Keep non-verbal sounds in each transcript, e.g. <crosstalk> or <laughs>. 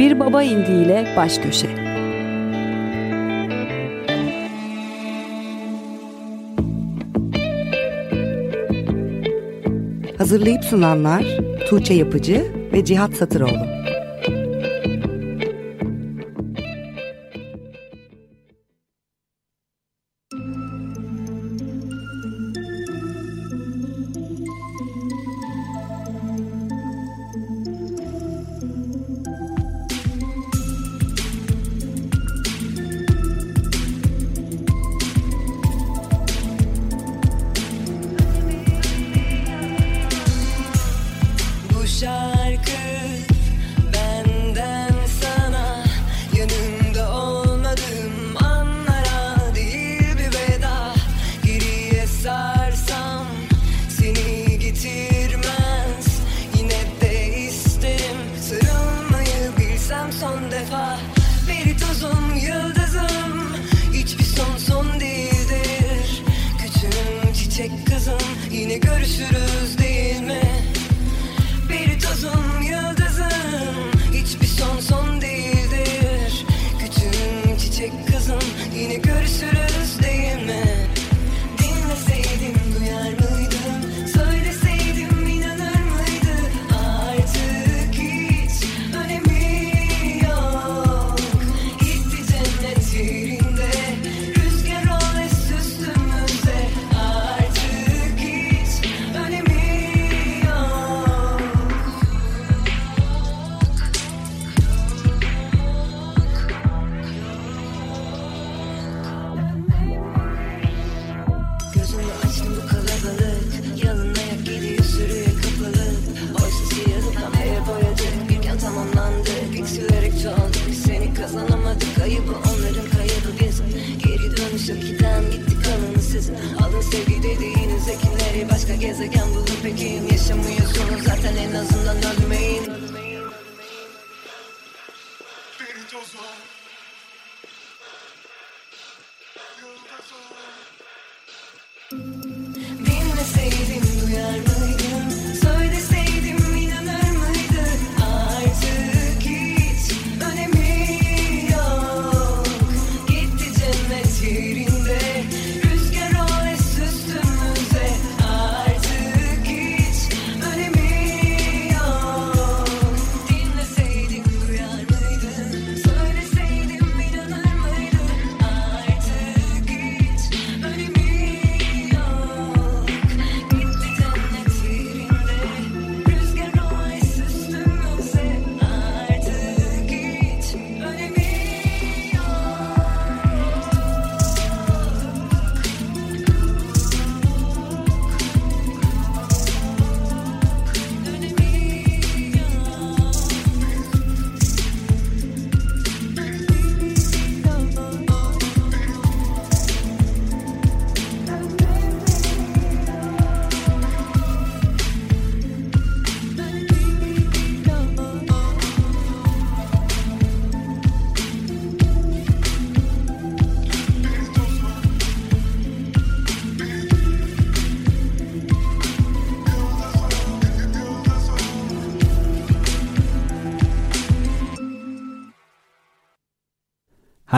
Bir Baba indiğiyle Baş Köşe. Hazırlayıp sunanlar Tuğçe Yapıcı ve Cihat Satıroğlu.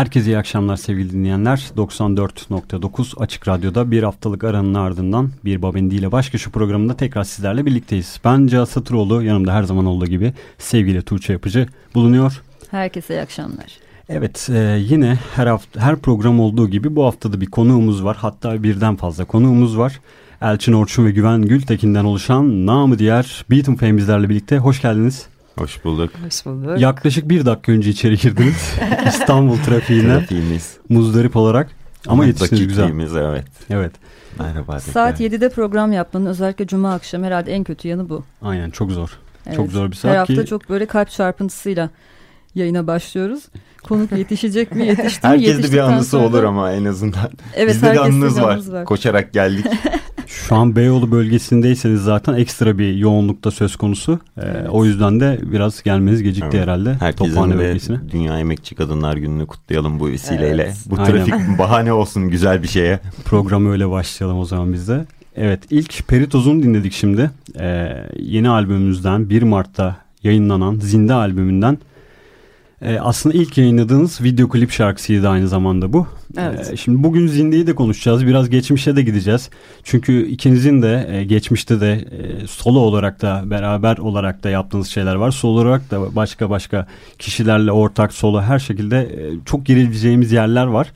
Herkese iyi akşamlar sevgili dinleyenler. 94.9 Açık Radyo'da bir haftalık aranın ardından Bir Babendi ile başka şu programında tekrar sizlerle birlikteyiz. Ben Cihat Satıroğlu, yanımda her zaman olduğu gibi sevgili Tuğçe Yapıcı bulunuyor. Herkese iyi akşamlar. Evet e, yine her hafta her program olduğu gibi bu haftada bir konuğumuz var. Hatta birden fazla konuğumuz var. Elçin Orçun ve Güven Gültekin'den oluşan namı diğer Beaton Fame bizlerle birlikte. Hoş geldiniz. Hoş bulduk. Hoş bulduk. Yaklaşık bir dakika önce içeri girdiniz. <laughs> İstanbul trafiğine. Trafiğimiz. Muzdarip olarak. Ama yetiştiniz güzel. evet. Evet. Merhaba. Saat 7'de program yapmanın özellikle cuma akşamı herhalde en kötü yanı bu. Aynen çok zor. Evet. Çok zor bir saat Her hafta ki... çok böyle kalp çarpıntısıyla yayına başlıyoruz. Konuk yetişecek mi yetişti mi? Herkes de bir anısı sonra... olur ama en azından. Evet, Bizde de anınız var. var. Koşarak geldik. <laughs> Şu an Beyoğlu bölgesindeyseniz zaten ekstra bir yoğunlukta söz konusu. Ee, evet. O yüzden de biraz gelmeniz gecikti evet. herhalde. Herkesin de bölgesine. Dünya Emekçi Kadınlar Günü'nü kutlayalım bu vesileyle. Evet. Bu trafik Aynen. <laughs> bahane olsun güzel bir şeye. Programı öyle başlayalım o zaman biz de. Evet ilk Peritoz'un dinledik şimdi. Ee, yeni albümümüzden 1 Mart'ta yayınlanan Zinde albümünden E, aslında ilk yayınladığınız video klip şarkısıydı aynı zamanda bu. Evet. E, şimdi bugün Zinde'yi de konuşacağız. Biraz geçmişe de gideceğiz. Çünkü ikinizin de e, geçmişte de e, solo olarak da beraber olarak da yaptığınız şeyler var. Solo olarak da başka başka kişilerle ortak solo her şekilde e, çok girebileceğimiz yerler var.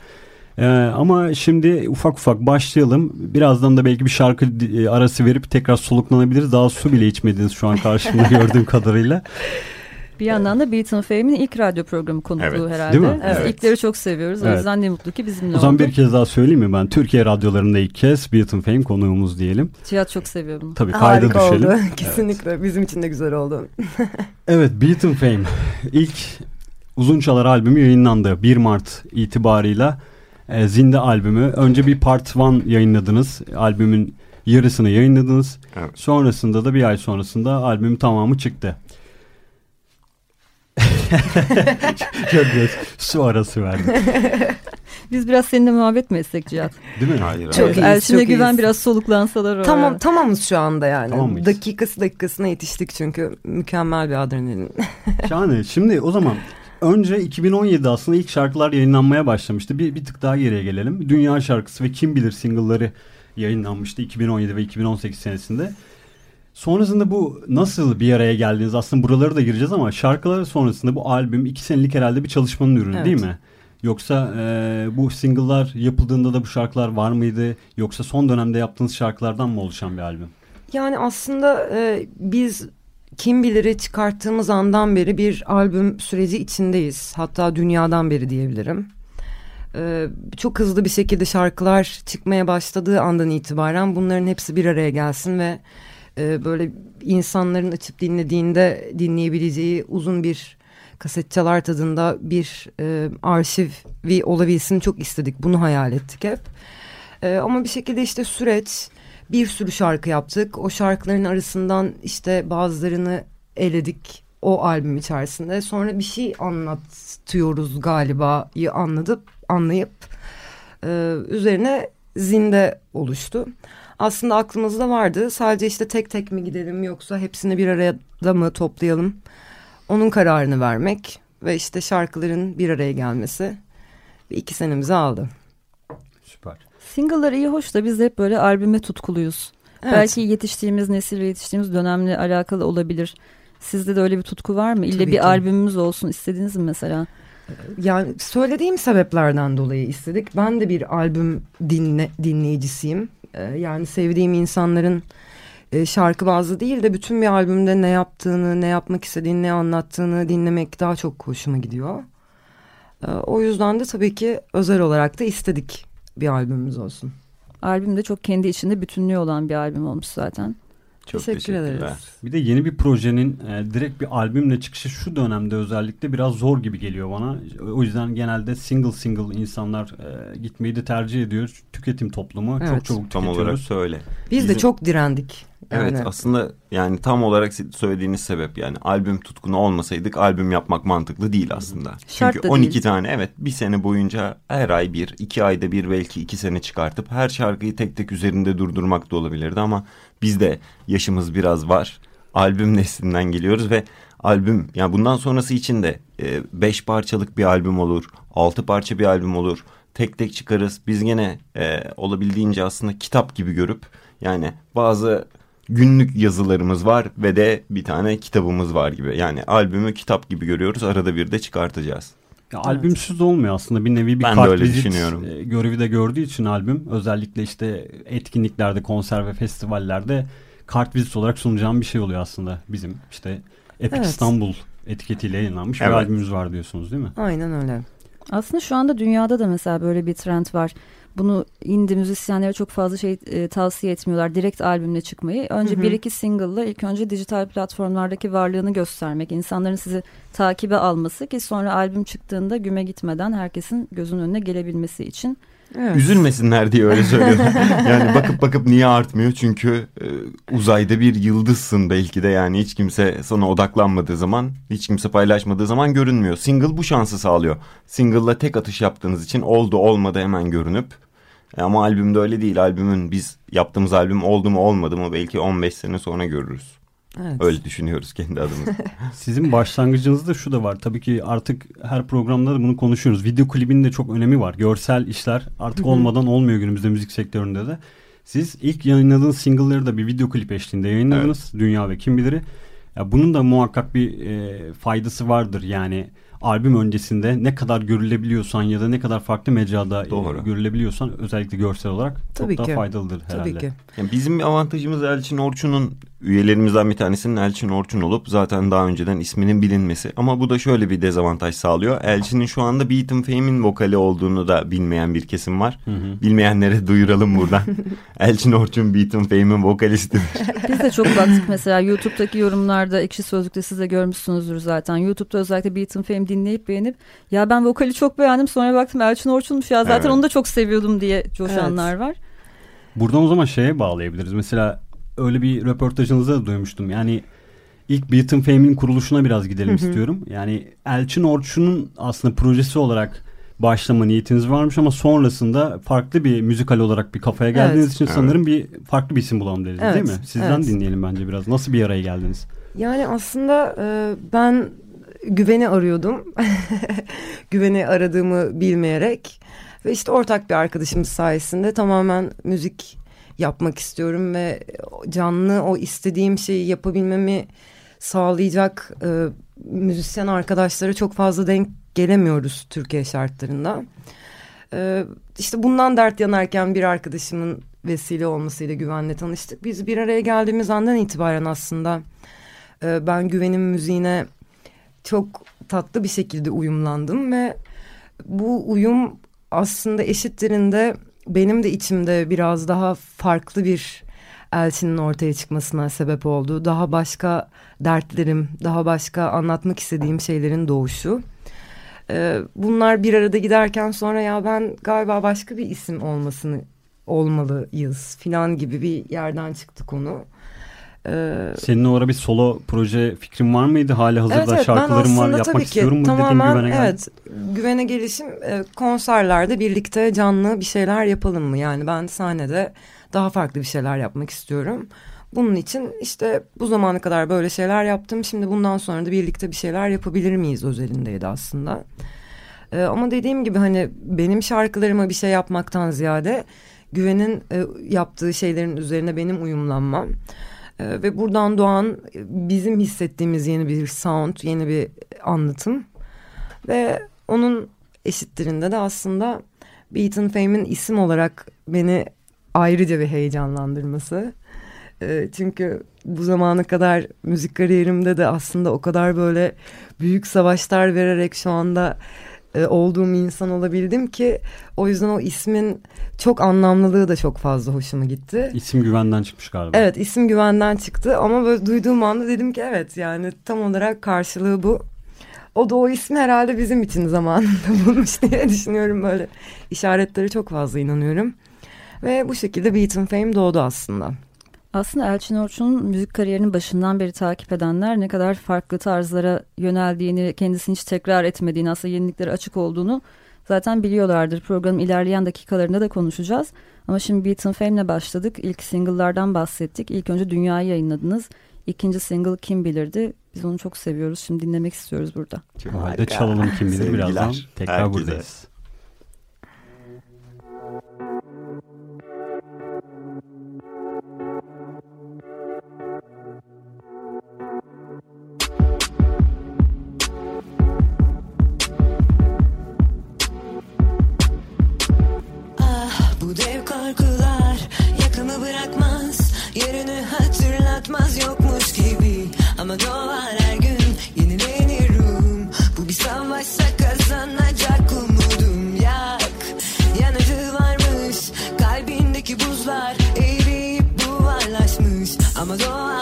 Ee, ama şimdi ufak ufak başlayalım. Birazdan da belki bir şarkı e, arası verip tekrar soluklanabiliriz. Daha su bile içmediniz şu an karşımda <laughs> gördüğüm kadarıyla. Bir yandan da Beaton Fame'in ilk radyo programı konukluğu Evet. herhalde. Değil mi? Biz Evet. ilkleri çok seviyoruz. O Evet. yüzden ne mutlu ki bizimle O zaman oldu. bir kez daha söyleyeyim mi ben? Türkiye radyolarında ilk kez Beaton Fame konuğumuz diyelim. Cihat çok seviyor bunu. Tabii kayda Harika düşelim. oldu. <laughs> Kesinlikle. Bizim için de güzel oldu. <laughs> Evet Beaton Fame ilk uzun çalar albümü yayınlandı 1 Mart itibarıyla. E, Zinde albümü. Önce bir part 1 yayınladınız. Albümün yarısını yayınladınız. Evet. Sonrasında da bir ay sonrasında albümün tamamı çıktı. <laughs> Çok güzel. Su arası verdim. <laughs> Biz biraz seninle muhabbet mi etsek Cihat? Değil mi? Hayır, Çok hayır. iyiyiz, Elçin'e çok güven iyiyiz. biraz soluklansalar. o Tamam ara. tamamız şu anda yani. Tamam mıyız? Dakikası dakikasına yetiştik çünkü mükemmel bir adrenalin. <laughs> Şahane. Şimdi o zaman önce 2017 aslında ilk şarkılar yayınlanmaya başlamıştı. Bir, bir tık daha geriye gelelim. Dünya şarkısı ve Kim Bilir single'ları yayınlanmıştı 2017 ve 2018 senesinde. Sonrasında bu nasıl bir araya geldiniz? Aslında buraları da gireceğiz ama şarkılar sonrasında bu albüm iki senelik herhalde bir çalışmanın ürünü Evet. değil mi? Yoksa e, bu single'lar yapıldığında da bu şarkılar var mıydı? Yoksa son dönemde yaptığınız şarkılardan mı oluşan bir albüm? Yani aslında e, biz kim biliri çıkarttığımız andan beri bir albüm süreci içindeyiz. Hatta dünyadan beri diyebilirim. E, çok hızlı bir şekilde şarkılar çıkmaya başladığı andan itibaren bunların hepsi bir araya gelsin ve e, böyle insanların açıp dinlediğinde dinleyebileceği uzun bir kaset çalar tadında bir e, arşivi olabilsin çok istedik. Bunu hayal ettik hep. E, ama bir şekilde işte süreç bir sürü şarkı yaptık. O şarkıların arasından işte bazılarını eledik o albüm içerisinde. Sonra bir şey anlatıyoruz galiba'yı anladıp anlayıp e, üzerine zinde oluştu. Aslında aklımızda vardı. Sadece işte tek tek mi gidelim yoksa hepsini bir arada mı toplayalım? Onun kararını vermek ve işte şarkıların bir araya gelmesi bir iki senemizi aldı. Süper. Single'lar iyi hoş da biz de hep böyle albüme tutkuluyuz. Evet. Belki yetiştiğimiz nesil ve yetiştiğimiz dönemle alakalı olabilir. Sizde de öyle bir tutku var mı? İlle Tabii bir ki. albümümüz olsun istediniz mi mesela? Yani söylediğim sebeplerden dolayı istedik. Ben de bir albüm dinle, dinleyicisiyim. Ee, yani sevdiğim insanların e, şarkı bazlı değil de bütün bir albümde ne yaptığını, ne yapmak istediğini, ne anlattığını dinlemek daha çok hoşuma gidiyor. Ee, o yüzden de tabii ki özel olarak da istedik bir albümümüz olsun. Albüm de çok kendi içinde bütünlüğü olan bir albüm olmuş zaten. Çok Teşekkür teşekkürler. ederiz. Bir de yeni bir projenin e, direkt bir albümle çıkışı şu dönemde özellikle biraz zor gibi geliyor bana. O yüzden genelde single single insanlar e, gitmeyi de tercih ediyor. Tüketim toplumu çok Evet. çabuk Tam olarak tüketiyoruz. söyle. Biz de Bizim- çok direndik. Evet Yani. aslında yani tam olarak söylediğiniz sebep yani albüm tutkunu olmasaydık albüm yapmak mantıklı değil aslında. Şart Çünkü da 12 değil. tane evet bir sene boyunca her ay bir iki ayda bir belki iki sene çıkartıp her şarkıyı tek tek üzerinde durdurmak da olabilirdi ama bizde yaşımız biraz var. Albüm neslinden geliyoruz ve albüm yani bundan sonrası için de e, beş parçalık bir albüm olur, altı parça bir albüm olur. Tek tek çıkarız. Biz gene e, olabildiğince aslında kitap gibi görüp yani bazı günlük yazılarımız var ve de bir tane kitabımız var gibi. Yani albümü kitap gibi görüyoruz. Arada bir de çıkartacağız. Ya, albümsüz de olmuyor aslında bir nevi bir Ben kart vizit, düşünüyorum. e, görevi de gördüğü için albüm özellikle işte etkinliklerde konser ve festivallerde kart vizit olarak sunacağım bir şey oluyor aslında bizim işte Epic Evet. İstanbul etiketiyle yayınlanmış bir Evet. albümümüz var diyorsunuz değil mi? Aynen öyle. Aslında şu anda dünyada da mesela böyle bir trend var. Bunu indie müzisyenlere çok fazla şey e, tavsiye etmiyorlar. Direkt albümle çıkmayı. Önce Hı hı. bir iki single'la ilk önce dijital platformlardaki varlığını göstermek. insanların sizi takibe alması ki sonra albüm çıktığında güme gitmeden herkesin gözünün önüne gelebilmesi için. Evet. Üzülmesinler diye öyle söylüyorum. <laughs> yani bakıp bakıp niye artmıyor? Çünkü e, uzayda bir yıldızsın belki de yani hiç kimse sana odaklanmadığı zaman, hiç kimse paylaşmadığı zaman görünmüyor. Single bu şansı sağlıyor. Single'la tek atış yaptığınız için oldu olmadı hemen görünüp ama albümde öyle değil. Albümün biz yaptığımız albüm oldu mu olmadı mı belki 15 sene sonra görürüz. Evet. Öyle düşünüyoruz kendi adımız. <laughs> Sizin başlangıcınızda şu da var. Tabii ki artık her programda da bunu konuşuyoruz. Video klibinin de çok önemi var. Görsel işler artık olmadan olmuyor günümüzde müzik sektöründe de. Siz ilk yayınladığınız single'ları da bir video klip eşliğinde yayınladınız. Evet. Dünya ve Kim Bilir'i. Ya bunun da muhakkak bir e, faydası vardır. Yani albüm öncesinde ne kadar görülebiliyorsan ya da ne kadar farklı mecrada e, Doğru. görülebiliyorsan özellikle görsel olarak Tabii çok ki. daha faydalıdır herhalde. Tabii ki. Yani bizim avantajımız Elçin Orçun'un üyelerimizden bir tanesinin Elçin Orçun olup zaten daha önceden isminin bilinmesi. Ama bu da şöyle bir dezavantaj sağlıyor. Elçin'in şu anda Beat Fame'in vokali olduğunu da bilmeyen bir kesim var. Hı hı. Bilmeyenlere duyuralım buradan. <laughs> Elçin Orçun Beat Fame'in vokalistidir. <laughs> Biz de çok baktık mesela YouTube'daki yorumlarda Ekşi Sözlük'te siz de görmüşsünüzdür zaten. YouTube'da özellikle Beat Fame dinleyip beğenip ya ben vokali çok beğendim sonra baktım Elçin Orçun'muş ya zaten evet. onu da çok seviyordum diye coşanlar evet. var. Buradan o zaman şeye bağlayabiliriz. Mesela öyle bir röportajınızda da duymuştum. Yani ilk Beaton Fame'in kuruluşuna biraz gidelim istiyorum. Yani Elçin Orçun'un aslında projesi olarak başlama niyetiniz varmış ama sonrasında farklı bir müzikal olarak bir kafaya geldiğiniz evet. için evet. sanırım bir farklı bir isim bulalım dediniz evet. değil mi? Sizden evet. dinleyelim bence biraz. Nasıl bir araya geldiniz? Yani aslında e, ben güveni arıyordum. <laughs> güveni aradığımı bilmeyerek ve işte ortak bir arkadaşımız sayesinde tamamen müzik yapmak istiyorum ve canlı o istediğim şeyi yapabilmemi sağlayacak e, müzisyen arkadaşlara çok fazla denk gelemiyoruz Türkiye şartlarında. E, işte bundan dert yanarken bir arkadaşımın vesile olmasıyla güvenle tanıştık. Biz bir araya geldiğimiz andan itibaren aslında e, ben güvenim müziğine çok tatlı bir şekilde uyumlandım ve bu uyum aslında eşitlerinde benim de içimde biraz daha farklı bir Elçin'in ortaya çıkmasına sebep oldu. Daha başka dertlerim, daha başka anlatmak istediğim şeylerin doğuşu. Ee, bunlar bir arada giderken sonra ya ben galiba başka bir isim olmasını olmalıyız filan gibi bir yerden çıktı konu. Ee, Senin o ara bir solo proje fikrin var mıydı? Hala hazırda evet, evet, şarkılarım var yapmak istiyorum mu tamamen, güvene geldim. Evet güvene gelişim e, konserlerde birlikte canlı bir şeyler yapalım mı? Yani ben sahnede daha farklı bir şeyler yapmak istiyorum. Bunun için işte bu zamana kadar böyle şeyler yaptım. Şimdi bundan sonra da birlikte bir şeyler yapabilir miyiz özelindeydi aslında. Ee, ama dediğim gibi hani benim şarkılarıma bir şey yapmaktan ziyade güvenin e, yaptığı şeylerin üzerine benim uyumlanmam. Ee, ve buradan doğan bizim hissettiğimiz yeni bir sound, yeni bir anlatım. Ve onun eşittirinde de aslında Beaton Fame'in isim olarak beni ayrıca bir heyecanlandırması. E, çünkü bu zamana kadar müzik kariyerimde de aslında o kadar böyle büyük savaşlar vererek şu anda e, olduğum insan olabildim ki o yüzden o ismin çok anlamlılığı da çok fazla hoşuma gitti. İsim güvenden çıkmış galiba. Evet isim güvenden çıktı ama böyle duyduğum anda dedim ki evet yani tam olarak karşılığı bu. O da o ismi herhalde bizim için zamanında <laughs> bulmuş diye düşünüyorum böyle. işaretleri çok fazla inanıyorum. Ve bu şekilde Beaton Fame doğdu aslında. Aslında Elçin Orçun'un müzik kariyerinin başından beri takip edenler ne kadar farklı tarzlara yöneldiğini, kendisini hiç tekrar etmediğini, aslında yeniliklere açık olduğunu zaten biliyorlardır. Programın ilerleyen dakikalarında da konuşacağız. Ama şimdi Beaton Fame'le başladık. İlk single'lardan bahsettik. İlk önce Dünya'yı yayınladınız. İkinci single Kim Bilirdi. Biz onu çok seviyoruz. Şimdi dinlemek istiyoruz burada. O halde çalalım Kim Bilir birazdan. Tekrar herkese. buradayız. Bu dev korkular yakamı bırakmaz Yarını hatırlatmaz yokmuş gibi. Ama doğar her gün yenilenir ruhum. Bu bir savaşsa kazanacak umudum. Yak yanıcı varmış kalbindeki buzlar Eğriyip buharlaşmış. Ama doğar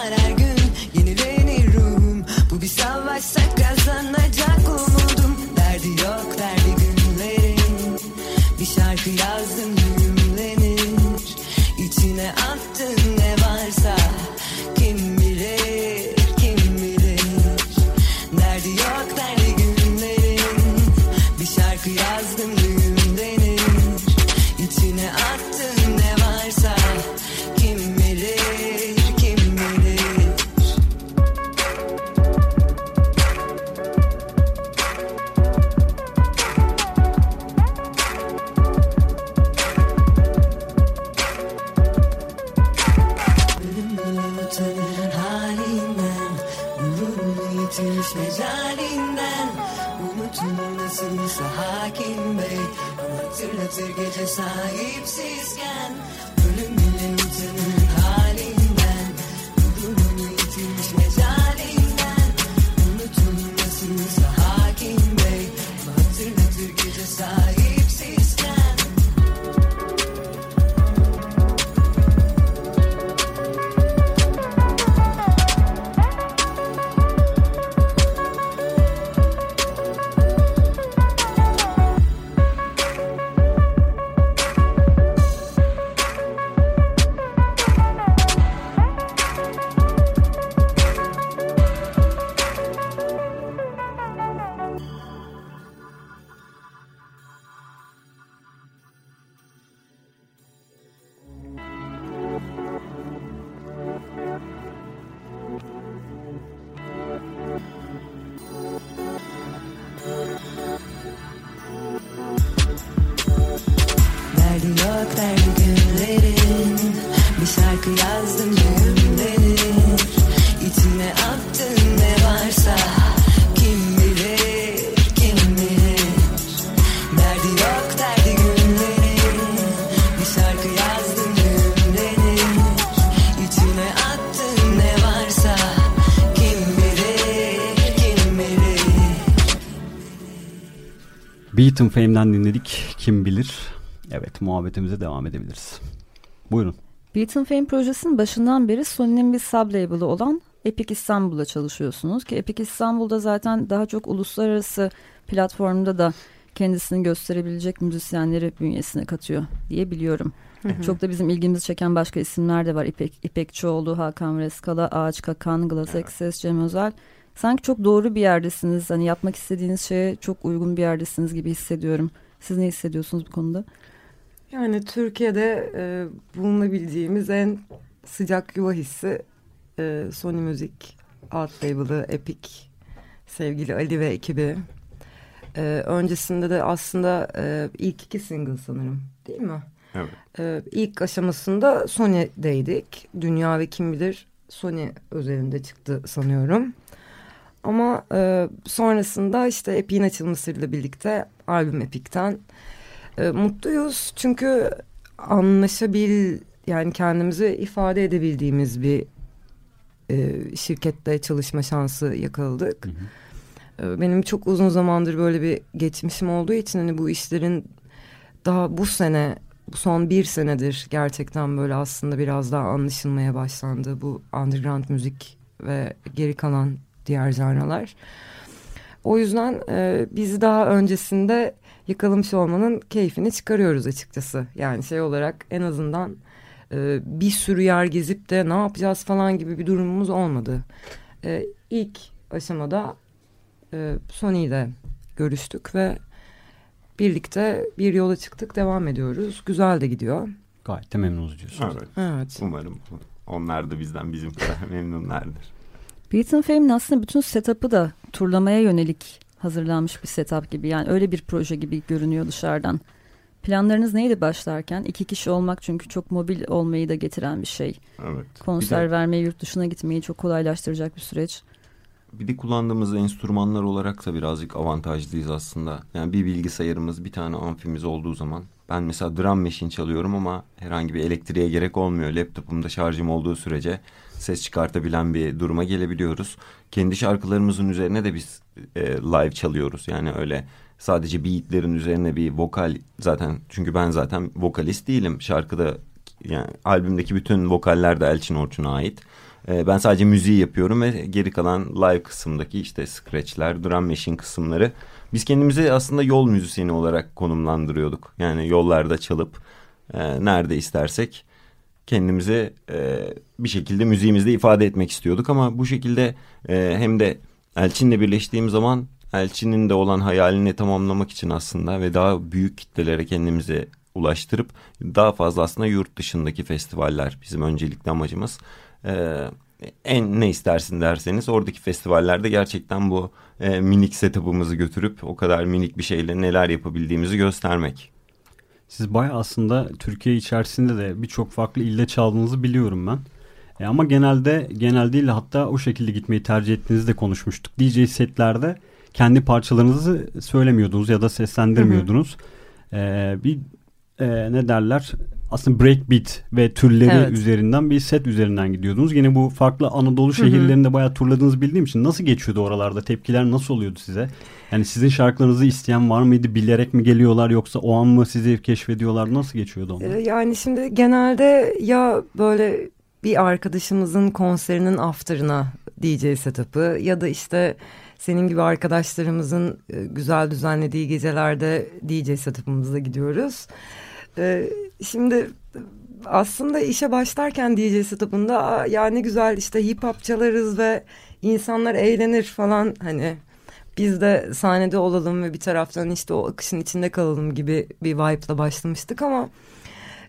Gönlümde sürmüşse hakim bey? Ama hatırlatır gece sahipsizken. Ölüm bile utanır Beaton Fame'den dinledik. Kim bilir? Evet muhabbetimize devam edebiliriz. Buyurun. Beaton Fame projesinin başından beri Sony'nin bir sublabel'ı olan Epic İstanbul'da çalışıyorsunuz ki Epic İstanbul'da zaten daha çok uluslararası platformda da kendisini gösterebilecek müzisyenleri bünyesine katıyor diye biliyorum. Çok da bizim ilgimizi çeken başka isimler de var. İpek, İpekçioğlu, Hakan Reskala, Ağaç Kakan, Glass Access, Cem Özel. Sanki çok doğru bir yerdesiniz. Hani yapmak istediğiniz şeye çok uygun bir yerdesiniz gibi hissediyorum. Siz ne hissediyorsunuz bu konuda? Yani Türkiye'de e, bulunabildiğimiz en sıcak yuva hissi e, Sony Music alt label'ı Epic sevgili Ali ve ekibi. E, öncesinde de aslında e, ilk iki single sanırım değil mi? Evet. E, ilk aşamasında Sony'deydik. Dünya ve kim bilir Sony özelinde çıktı sanıyorum. Ama e, sonrasında işte Epic'in açılmasıyla birlikte albüm Epic'ten e, mutluyuz. Çünkü anlaşabil yani kendimizi ifade edebildiğimiz bir e, şirkette çalışma şansı yakaladık. E, benim çok uzun zamandır böyle bir geçmişim olduğu için hani bu işlerin daha bu sene bu son bir senedir gerçekten böyle aslında biraz daha anlaşılmaya başlandı bu underground müzik ve geri kalan diğer janralar. O yüzden e, biz daha öncesinde yakalamış olmanın keyfini çıkarıyoruz açıkçası. Yani şey olarak en azından e, bir sürü yer gezip de ne yapacağız falan gibi bir durumumuz olmadı. E, ilk aşamada e, Sony ile görüştük ve birlikte bir yola çıktık devam ediyoruz. Güzel de gidiyor. Gayet de memnunuz diyorsunuz. Evet. Evet. Umarım onlar da bizden bizim kadar memnunlardır. Beaton Fame'in aslında bütün setup'ı da turlamaya yönelik hazırlanmış bir setup gibi. Yani öyle bir proje gibi görünüyor dışarıdan. Planlarınız neydi başlarken? İki kişi olmak çünkü çok mobil olmayı da getiren bir şey. Evet. Konser Bir de- vermeyi, yurt dışına gitmeyi çok kolaylaştıracak bir süreç. Bir de kullandığımız enstrümanlar olarak da birazcık avantajlıyız aslında. Yani bir bilgisayarımız, bir tane amfimiz olduğu zaman ben mesela drum machine çalıyorum ama herhangi bir elektriğe gerek olmuyor. Laptopumda şarjım olduğu sürece ses çıkartabilen bir duruma gelebiliyoruz. Kendi şarkılarımızın üzerine de biz e, live çalıyoruz. Yani öyle sadece beatlerin üzerine bir vokal zaten çünkü ben zaten vokalist değilim. Şarkıda yani albümdeki bütün vokaller de Elçin Orçun'a ait. Ee, ben sadece müziği yapıyorum ve geri kalan live kısımdaki işte scratchler, drum machine kısımları biz kendimizi aslında yol müzisyeni olarak konumlandırıyorduk. Yani yollarda çalıp e, nerede istersek kendimizi e, bir şekilde müziğimizde ifade etmek istiyorduk ama bu şekilde e, hem de Elçin'le birleştiğim zaman Elçin'in de olan hayalini tamamlamak için aslında ve daha büyük kitlelere kendimizi ulaştırıp daha fazla aslında yurt dışındaki festivaller bizim öncelikli amacımız. Ee, en ne istersin derseniz oradaki festivallerde gerçekten bu e, minik setup'ımızı götürüp o kadar minik bir şeyle neler yapabildiğimizi göstermek. Siz bayağı aslında Türkiye içerisinde de birçok farklı ilde çaldığınızı biliyorum ben. E ama genelde genel değil hatta o şekilde gitmeyi tercih ettiğinizi de konuşmuştuk. DJ setlerde kendi parçalarınızı söylemiyordunuz ya da seslendirmiyordunuz. E, bir e, ne derler aslında breakbeat ve türleri Evet. üzerinden bir set üzerinden gidiyordunuz. Yine bu farklı Anadolu şehirlerinde bayağı turladığınızı bildiğim için nasıl geçiyordu oralarda? Tepkiler nasıl oluyordu size? Yani sizin şarkılarınızı isteyen var mıydı? Bilerek mi geliyorlar yoksa o an mı sizi keşfediyorlar? Nasıl geçiyordu onlar? Ee, Yani şimdi genelde ya böyle bir arkadaşımızın konserinin after'ına DJ setup'ı ya da işte senin gibi arkadaşlarımızın e, güzel düzenlediği gecelerde DJ setup'ımızla gidiyoruz. Ee, Şimdi aslında işe başlarken DJ setup'ında "Aa, ya ne güzel işte hip hop çalarız ve insanlar eğlenir falan hani biz de sahnede olalım ve bir taraftan işte o akışın içinde kalalım gibi bir vibe'la başlamıştık ama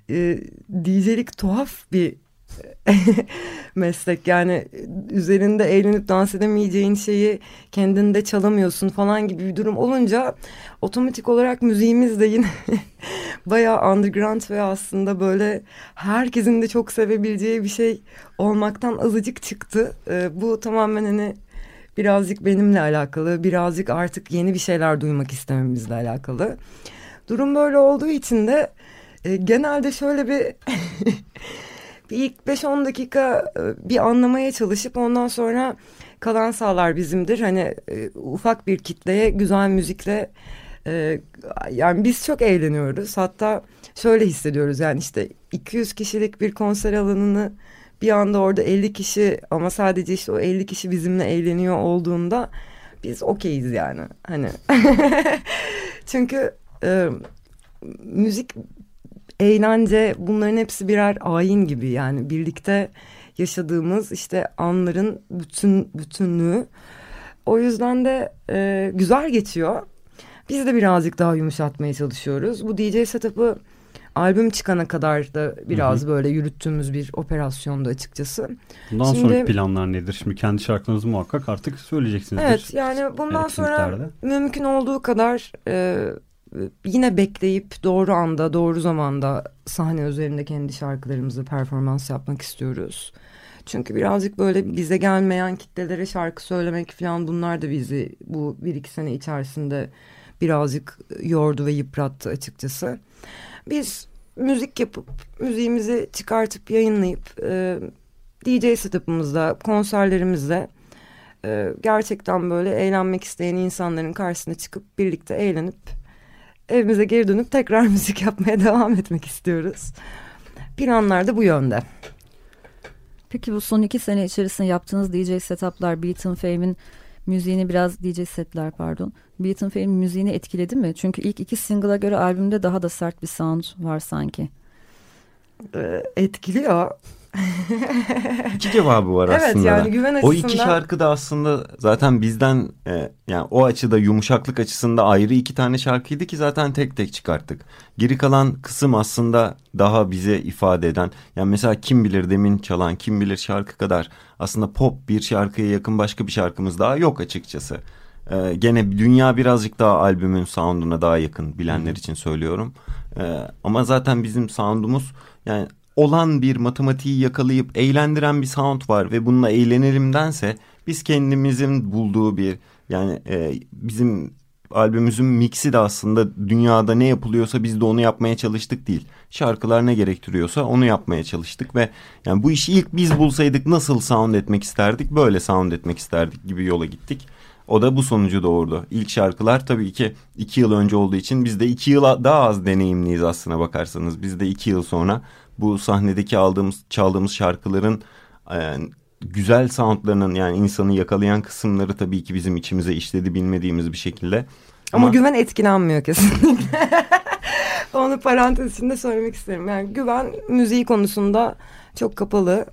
e, DJ'lik tuhaf bir <laughs> meslek yani üzerinde eğlenip dans edemeyeceğin şeyi kendinde çalamıyorsun falan gibi bir durum olunca otomatik olarak müziğimiz de yine <laughs> bayağı underground ve aslında böyle herkesin de çok sevebileceği bir şey olmaktan azıcık çıktı. E, bu tamamen hani birazcık benimle alakalı birazcık artık yeni bir şeyler duymak istememizle alakalı. Durum böyle olduğu için de e, genelde şöyle bir <laughs> bir ilk 5-10 dakika e, bir anlamaya çalışıp ondan sonra kalan sağlar bizimdir. Hani e, ufak bir kitleye güzel müzikle e, yani biz çok eğleniyoruz. Hatta şöyle hissediyoruz yani işte 200 kişilik bir konser alanını bir anda orada 50 kişi ama sadece işte o 50 kişi bizimle eğleniyor olduğunda biz okeyiz yani. Hani <laughs> çünkü e, müzik eğlence bunların hepsi birer ayin gibi yani birlikte yaşadığımız işte anların bütün bütünlüğü. O yüzden de e, güzel geçiyor. Biz de birazcık daha yumuşatmaya çalışıyoruz. Bu DJ setup'ı albüm çıkana kadar da biraz Hı hı. böyle yürüttüğümüz bir operasyondu açıkçası. Bundan Şimdi- sonraki planlar nedir? Şimdi kendi şarkılarınızı muhakkak artık söyleyeceksinizdir. Evet yani bundan sonra mümkün olduğu kadar e, yine bekleyip doğru anda doğru zamanda sahne üzerinde kendi şarkılarımızı performans yapmak istiyoruz. Çünkü birazcık böyle bize gelmeyen kitlelere şarkı söylemek falan bunlar da bizi bu bir iki sene içerisinde birazcık yordu ve yıprattı açıkçası. Biz müzik yapıp müziğimizi çıkartıp yayınlayıp e, DJ setup'ımızda konserlerimizde e, gerçekten böyle eğlenmek isteyen insanların karşısına çıkıp birlikte eğlenip evimize geri dönüp tekrar <laughs> müzik yapmaya devam etmek istiyoruz. Planlar da bu yönde. Peki bu son iki sene içerisinde yaptığınız DJ setuplar Beaton Fame'in müziğini biraz DJ setler pardon. Beaton Fame'in müziğini etkiledi mi? Çünkü ilk iki single'a göre albümde daha da sert bir sound var sanki. E, etkiliyor. <laughs> İki cevabı var Evet, aslında. yani güven O açısından- iki şarkı da aslında zaten bizden e, yani o açıda yumuşaklık açısında ayrı iki tane şarkıydı ki zaten tek tek çıkarttık. Geri kalan kısım aslında daha bize ifade eden yani mesela kim bilir demin çalan kim bilir şarkı kadar aslında pop bir şarkıya yakın başka bir şarkımız daha yok açıkçası. E, gene dünya birazcık daha albümün sound'una daha yakın bilenler için söylüyorum. E, ama zaten bizim sound'umuz yani olan bir matematiği yakalayıp eğlendiren bir sound var ve bununla eğlenelimdense biz kendimizin bulduğu bir yani e, bizim albümümüzün mixi de aslında dünyada ne yapılıyorsa biz de onu yapmaya çalıştık değil. Şarkılar ne gerektiriyorsa onu yapmaya çalıştık ve yani bu işi ilk biz bulsaydık nasıl sound etmek isterdik böyle sound etmek isterdik gibi yola gittik. O da bu sonucu doğurdu. İlk şarkılar tabii ki iki yıl önce olduğu için biz de iki yıl daha az deneyimliyiz aslına bakarsanız. Biz de iki yıl sonra bu sahnedeki aldığımız çaldığımız şarkıların e, güzel soundlarının yani insanı yakalayan kısımları tabii ki bizim içimize işledi bilmediğimiz bir şekilde. Ama, güven etkilenmiyor kesinlikle. <laughs> Onu parantez içinde söylemek isterim. Yani güven müziği konusunda çok kapalı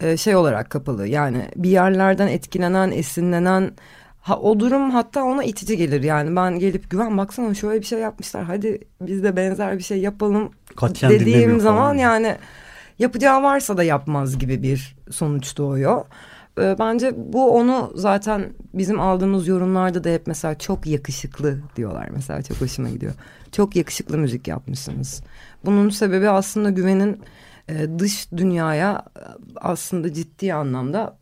e, şey olarak kapalı. Yani bir yerlerden etkilenen, esinlenen ha, o durum hatta ona itici gelir. Yani ben gelip güven baksana şöyle bir şey yapmışlar. Hadi biz de benzer bir şey yapalım Katiyen dediğim falan. zaman yani yapacağı varsa da yapmaz gibi bir sonuç doğuyor. Ee, Bence bu onu zaten bizim aldığımız yorumlarda da hep mesela çok yakışıklı diyorlar mesela çok hoşuma gidiyor. Çok yakışıklı müzik yapmışsınız. Bunun sebebi aslında güvenin e, dış dünyaya e, aslında ciddi anlamda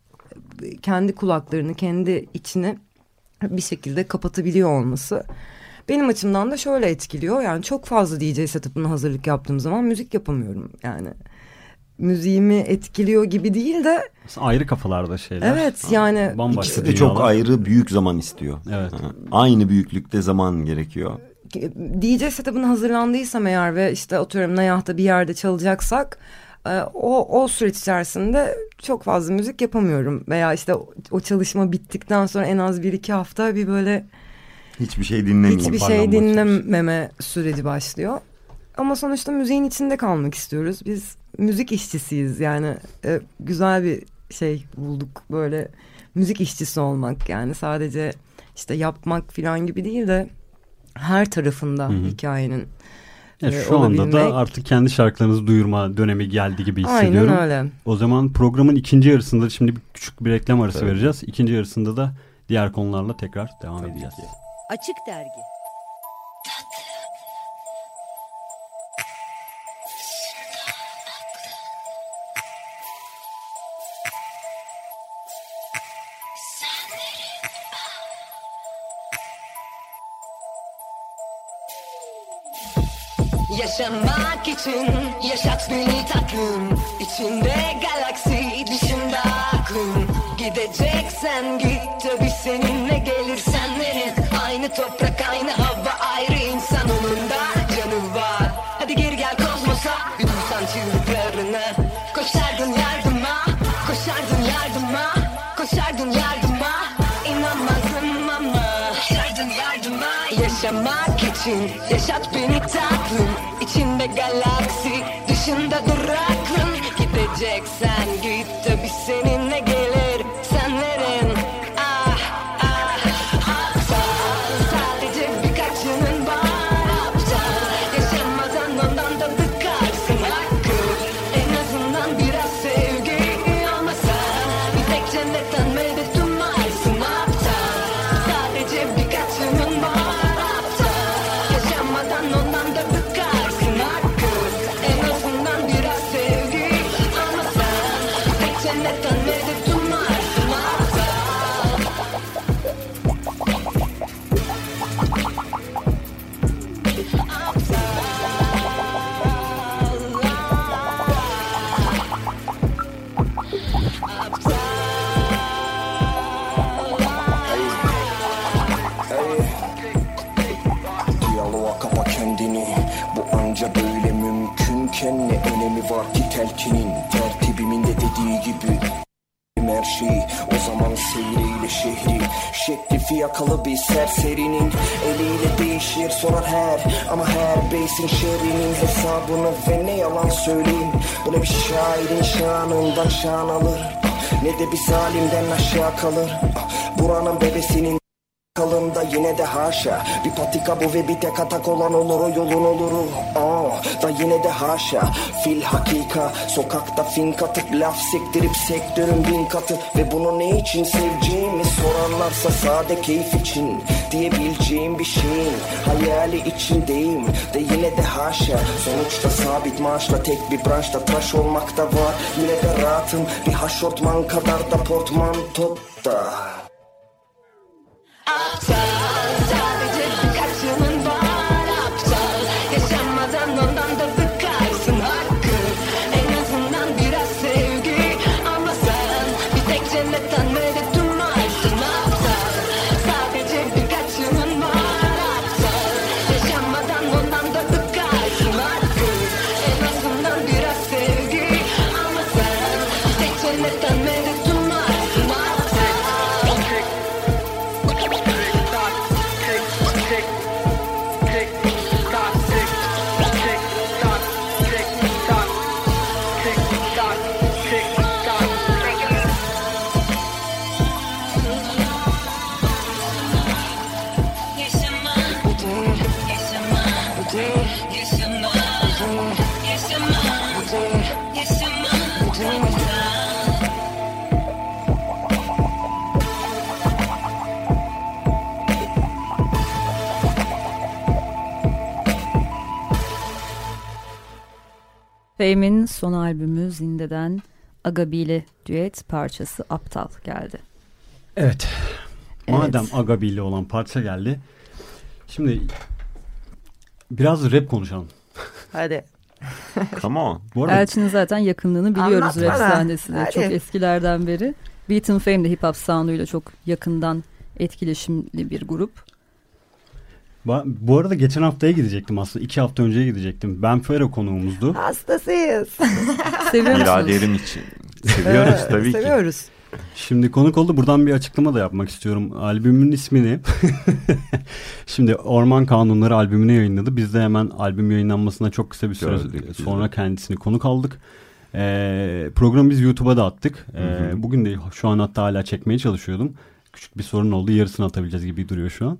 e, kendi kulaklarını, kendi içini bir şekilde kapatabiliyor olması. benim açımdan da şöyle etkiliyor. Yani çok fazla DJ setup'ına hazırlık yaptığım zaman müzik yapamıyorum yani. Müziğimi etkiliyor gibi değil de Ayrı kafalarda şeyler. Evet, yani Bambaşka İkisi de çok dünyalar. ayrı büyük zaman istiyor. Evet. Ha, Aynı büyüklükte zaman gerekiyor. DJ setup'ına hazırlandıysam eğer ve işte atıyorum Nayah'ta bir yerde çalacaksak o, o süreç içerisinde çok fazla müzik yapamıyorum. Veya işte o, o çalışma bittikten sonra en az bir iki hafta bir böyle Hiçbir şey dinlemeyeyim. hiçbir şey dinlememe süreci başlıyor. Ama sonuçta müziğin içinde kalmak istiyoruz. Biz müzik işçisiyiz yani e, güzel bir şey bulduk böyle müzik işçisi olmak yani sadece işte yapmak falan gibi değil de her tarafında Hı hı. hikayenin Ya e, şu anda da olabilmek. artık kendi şarkılarınızı duyurma dönemi geldi gibi hissediyorum. Aynen öyle. O zaman programın ikinci yarısında şimdi bir küçük bir reklam arası Evet. vereceğiz. İkinci yarısında da diğer konularla tekrar devam edeceğiz. Açık Dergi Yaşamak için yaşat beni tatlım. İçinde galaksi dışında aklım. Gideceksen git tabi seninle gelirsen verin Aynı toprak aynı hava ayrı insan onun da canı var. Hadi geri gel kozmosa duysan çığlıklarını Koşardın yardıma koşardın yardıma. Koşardın yardıma inanmazdım ama. Koşardın yardıma Yaşamak için yaşat beni tatlım İçinde galaksi dışında duraklım her beysin şerrinin hesabını Ve ne yalan söyleyeyim. Bu ne bir şairin şanından şan alır Ne de bir zalimden aşağı kalır. Buranın bebesinin kalında yine de haşa. Bir patika bu ve bir tek atak olan olur o yolun oluru. Aa, da yine de haşa. Fil hakika sokakta fink atıp laf sektirip sektörün bin katı. Ve bunu ne için seveceğimi sorarlarsa sade keyif için Diyebileceğim bir şeyin hayali içindeyim De yine de haşa. Sonuçta sabit maaşla tek bir branşta tıraş olmak da var. Yine de rahatım bir haşortman kadar da portmanto da aptal Fame'in son albümü Zinde'den Agabi ile düet parçası Aptal geldi. Evet. Madem Evet. Agabi ile olan parça geldi. Şimdi biraz rap konuşalım. Hadi. <laughs> Come on. Bu arada Elçin'in zaten yakınlığını biliyoruz Anlat rap sahnesinde. Hadi. Çok eskilerden beri. Beaten Fame de hip hop sound'uyla çok yakından etkileşimli bir grup. Bu arada geçen haftaya gidecektim aslında. iki hafta önceye gidecektim. Ben Fero konuğumuzdu. Hastasıyız. <laughs> Seviyor musunuz? İçin. Seviyoruz Evet, tabii ki. Seviyoruz. Şimdi konuk oldu. Buradan bir açıklama da yapmak istiyorum. Albümün ismini <laughs> şimdi Orman Kanunları albümünü yayınladı. Biz de hemen albüm yayınlanmasına çok kısa bir süre Gördük sonra de. kendisini konuk aldık. Ee, programı biz YouTube'a da attık. Ee, Hı hı. bugün de şu an hatta hala çekmeye çalışıyordum. Küçük bir sorun oldu. Yarısını atabileceğiz gibi duruyor şu an.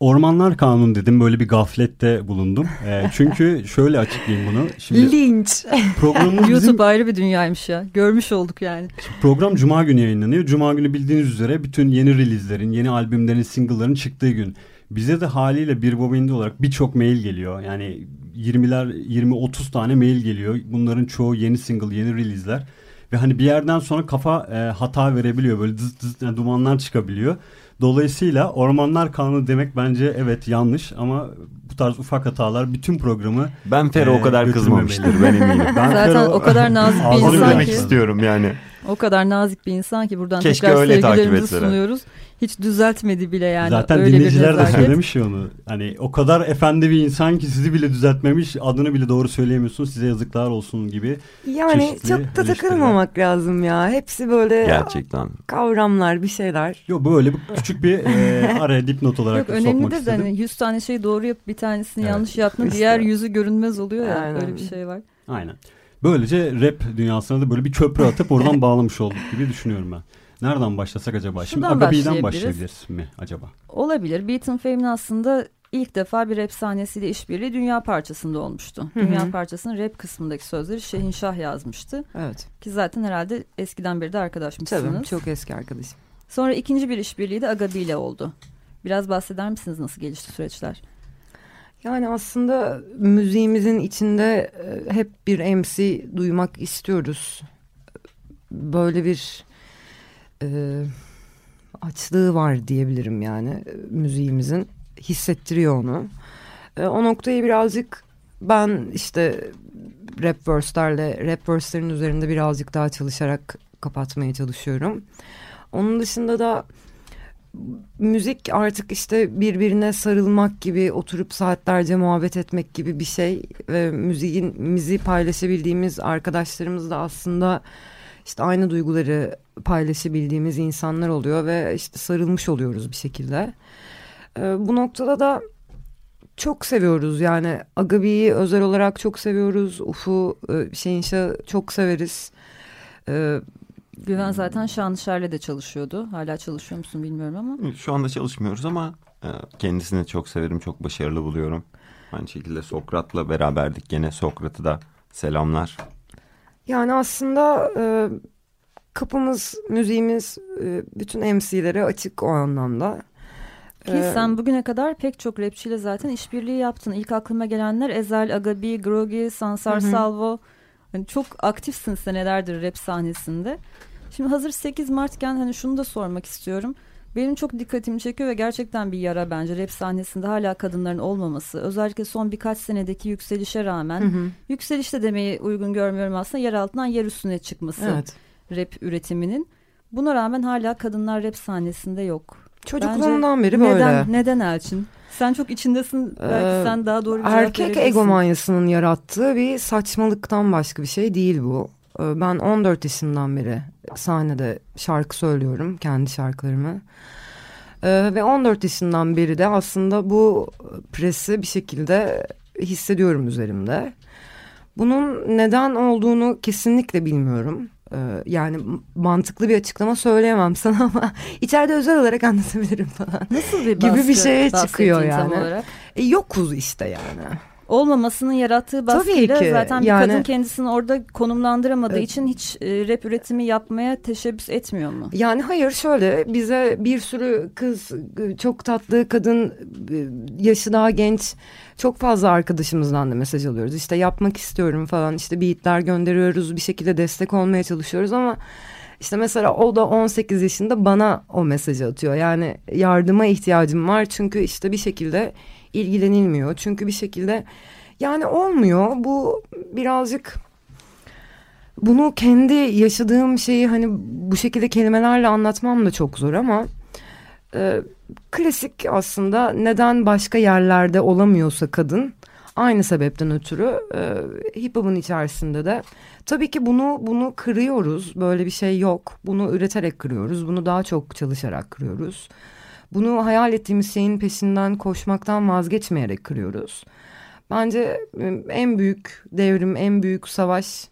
Ormanlar Kanunu dedim. Böyle bir gaflette bulundum. Ee, <laughs> çünkü şöyle açıklayayım bunu. Şimdi Linç. programımız <laughs> bizim YouTube ayrı bir dünyaymış ya. Görmüş olduk yani. Program Cuma günü yayınlanıyor. Cuma günü bildiğiniz üzere bütün yeni release'lerin, yeni albümlerin, single'ların çıktığı gün. Bize de haliyle bir bobindi olarak birçok mail geliyor. Yani 20'ler, 20-30 tane mail geliyor. Bunların çoğu yeni single, yeni release'ler. Ve hani bir yerden sonra kafa e, hata verebiliyor. Böyle dız dız yani dumanlar çıkabiliyor. Dolayısıyla ormanlar kanunu demek bence evet yanlış ama bu tarz ufak hatalar bütün programı Ben Fero Ee, o kadar kızmamıştır ben eminim. ben Zaten Fero- o kadar nazik bir insan demek ki. istiyorum yani. O kadar nazik bir insan ki buradan Keşke tekrar öyle takip sevgilerimizi etseler. sunuyoruz. Hiç düzeltmedi bile yani. Zaten Öyle bir dinleyiciler de söylemiş ya onu. Hani o kadar efendi bir insan ki sizi bile düzeltmemiş. Adını bile doğru söyleyemiyorsunuz. Size yazıklar olsun gibi. Yani çok da takılmamak lazım ya. Hepsi böyle Gerçekten. kavramlar bir şeyler. Yok böyle bir küçük bir e, <laughs> araya dipnot olarak Yok sokmak önemli de istedim. hani 100 tane şey doğru yapıp bir tanesini Evet. yanlış yaptın. İşte. Diğer yüzü görünmez oluyor ya. Aynen. Öyle bir şey var. Aynen. Böylece rap dünyasına da böyle bir köprü atıp oradan <laughs> bağlamış olduk gibi düşünüyorum ben. Nereden başlasak acaba? Şimdi Agabi'den başlayabiliriz. mi acaba? Olabilir. Beaten Fame'in aslında ilk defa bir rap sahnesiyle işbirliği dünya parçasında olmuştu. Hı hı. Dünya parçasının rap kısmındaki sözleri Şehin Şah yazmıştı. Evet. Ki zaten herhalde eskiden beri de arkadaşmışsınız. Tabii çok eski arkadaşım. Sonra ikinci bir işbirliği de Agabi ile oldu. Biraz bahseder misiniz nasıl gelişti süreçler? Yani aslında müziğimizin içinde e, hep bir MC duymak istiyoruz. Böyle bir e, açlığı var diyebilirim yani e, müziğimizin. Hissettiriyor onu. E, o noktayı birazcık ben işte rap verse'lerle, rap verse'lerin üzerinde birazcık daha çalışarak kapatmaya çalışıyorum. Onun dışında da müzik artık işte birbirine sarılmak gibi oturup saatlerce muhabbet etmek gibi bir şey ve müziğin müziği paylaşabildiğimiz arkadaşlarımız da aslında işte aynı duyguları paylaşabildiğimiz insanlar oluyor ve işte sarılmış oluyoruz bir şekilde. Ee, bu noktada da çok seviyoruz yani Agabi'yi özel olarak çok seviyoruz. Uf'u, e, Şehinşah'ı çok severiz. Güven zaten Şanlışer'le de çalışıyordu. Hala çalışıyor musun bilmiyorum ama. Şu anda çalışmıyoruz ama e, kendisini çok severim, çok başarılı buluyorum. Aynı şekilde Sokrat'la beraberdik. Gene Sokrat'ı da selamlar. Yani aslında e, kapımız, müziğimiz e, bütün MC'lere açık o anlamda. Ki Ee, sen bugüne kadar pek çok rapçiyle zaten işbirliği yaptın. İlk aklıma gelenler Ezel, Agabi, Grogi, Sansar Hı hı. Salvo. Hani çok aktifsin senelerdir rap sahnesinde. Şimdi hazır 8 Mart'ken hani şunu da sormak istiyorum. Benim çok dikkatimi çekiyor ve gerçekten bir yara bence rap sahnesinde hala kadınların olmaması. Özellikle son birkaç senedeki yükselişe rağmen. Hı hı. Yükseliş de demeyi uygun görmüyorum aslında. Yer altından yer üstüne çıkması Evet. rap üretiminin. Buna rağmen hala kadınlar rap sahnesinde yok. Çocukluğumdan Bence beri böyle. Neden, neden Elçin? Sen çok içindesin. Belki Ee, sen daha doğru bir Erkek egomanyasının yarattığı bir saçmalıktan başka bir şey değil bu. Ee, Ben 14 yaşından beri sahnede şarkı söylüyorum, kendi şarkılarımı. Ee, Ve 14 yaşından beri de aslında bu presi bir şekilde hissediyorum üzerimde. Bunun neden olduğunu kesinlikle bilmiyorum. Ee, Yani mantıklı bir açıklama söyleyemem <laughs> sana ama içeride özel olarak anlatabilirim falan. Nasıl bir gibi bir baskı şeye çıkıyor tam yani. olarak? E, yokuz işte yani. Olmamasının yarattığı baskıyla zaten bir yani- kadın kendisini orada konumlandıramadığı Evet. için hiç e, rap üretimi yapmaya teşebbüs etmiyor mu? Yani hayır şöyle bize bir sürü kız çok tatlı kadın yaşı daha genç çok fazla arkadaşımızdan da mesaj alıyoruz. İşte yapmak istiyorum falan işte beatler gönderiyoruz bir şekilde destek olmaya çalışıyoruz ama İşte mesela o da 18 yaşında bana o mesajı atıyor. Yani yardıma ihtiyacım var çünkü işte bir şekilde ilgilenilmiyor. Çünkü bir şekilde yani olmuyor. Bu birazcık bunu kendi yaşadığım şeyi hani bu şekilde kelimelerle anlatmam da çok zor ama e, klasik aslında neden başka yerlerde olamıyorsa kadın aynı sebepten ötürü e, hip hop'un içerisinde de tabii ki bunu bunu kırıyoruz böyle bir şey yok bunu üreterek kırıyoruz bunu daha çok çalışarak kırıyoruz bunu hayal ettiğimiz şeyin peşinden koşmaktan vazgeçmeyerek kırıyoruz bence e, en büyük devrim en büyük savaş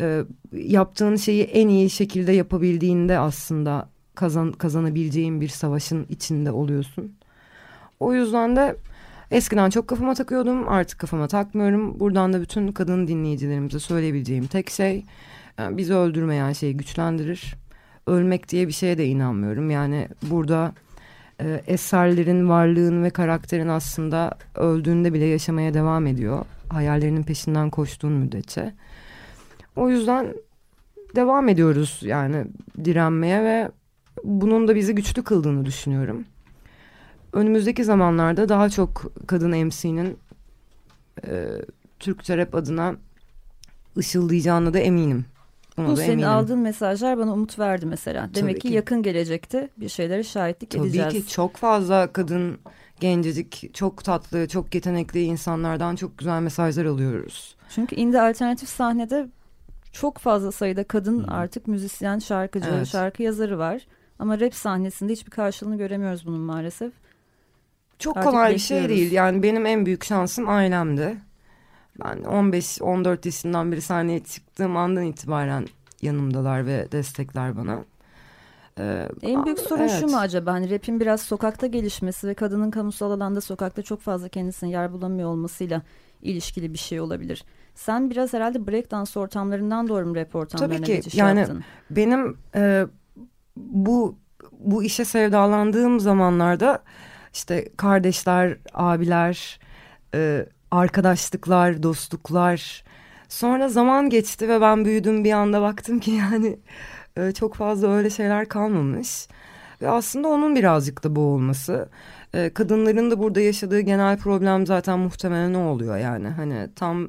e, yaptığın şeyi en iyi şekilde yapabildiğinde aslında kazan, kazanabileceğin bir savaşın içinde oluyorsun. O yüzden de eskiden çok kafama takıyordum artık kafama takmıyorum. Buradan da bütün kadın dinleyicilerimize söyleyebileceğim tek şey e, bizi öldürmeyen şey güçlendirir. Ölmek diye bir şeye de inanmıyorum. Yani burada e, eserlerin varlığını ve karakterin aslında öldüğünde bile yaşamaya devam ediyor. Hayallerinin peşinden koştuğun müddetçe. O yüzden devam ediyoruz yani direnmeye ve bunun da bizi güçlü kıldığını düşünüyorum. Önümüzdeki zamanlarda daha çok kadın MC'nin e, Türkçe rap adına ışıldayacağına da eminim. Ona Bu senin eminim. aldığın mesajlar bana umut verdi mesela. Demek ki, ki. yakın gelecekte bir şeylere şahitlik Tabii edeceğiz. ki çok fazla kadın gencecik, çok tatlı, çok yetenekli insanlardan çok güzel mesajlar alıyoruz. Çünkü indie alternatif sahnede çok fazla sayıda kadın artık müzisyen, şarkıcı, Evet. şarkı yazarı var. Ama rap sahnesinde hiçbir karşılığını göremiyoruz bunun maalesef. Çok Artık kolay bir şey değil. Yani benim en büyük şansım ailemdi. Ben 15-14 yaşından beri sahneye çıktığım andan itibaren yanımdalar ve destekler bana. Ee, En büyük sorun şu evet. mu acaba? Hani rap'in biraz sokakta gelişmesi ve kadının kamusal alanda sokakta çok fazla kendisine yer bulamıyor olmasıyla ilişkili bir şey olabilir. Sen biraz herhalde breakdance ortamlarından doğru mu rap ortamlarına Tabii ki, geçiş yani- yaptın? Benim e, bu bu işe sevdalandığım zamanlarda işte kardeşler, abiler, e, arkadaşlıklar, dostluklar. Sonra zaman geçti ve ben büyüdüm bir anda baktım ki yani e, çok fazla öyle şeyler kalmamış. Ve aslında onun birazcık da bu olması. E, kadınların da burada yaşadığı genel problem zaten muhtemelen o oluyor yani. Hani tam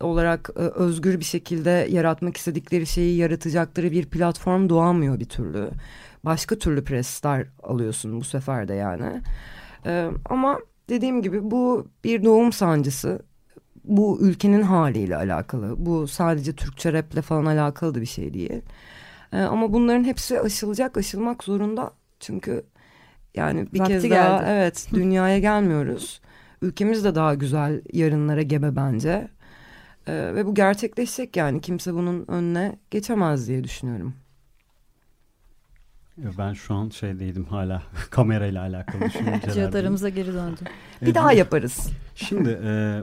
olarak e, özgür bir şekilde yaratmak istedikleri şeyi yaratacakları bir platform doğamıyor bir türlü. Başka türlü presler alıyorsun bu sefer de yani. E, ama dediğim gibi bu bir doğum sancısı. Bu ülkenin haliyle alakalı. Bu sadece Türkçe raple falan alakalı da bir şey değil. E, ama bunların hepsi aşılacak, aşılmak zorunda. Çünkü yani bir Vakti kez daha geldi. evet <laughs> dünyaya gelmiyoruz. Ülkemiz de daha güzel yarınlara gebe bence. Ee, ve bu gerçekleşecek yani kimse bunun önüne geçemez diye düşünüyorum. Ben şu an şeydeydim hala <laughs> kamerayla alakalı <laughs> düşüncelerdeyim. Cihat aramıza geri döndü. Bir Evet, daha yaparız. Şimdi e,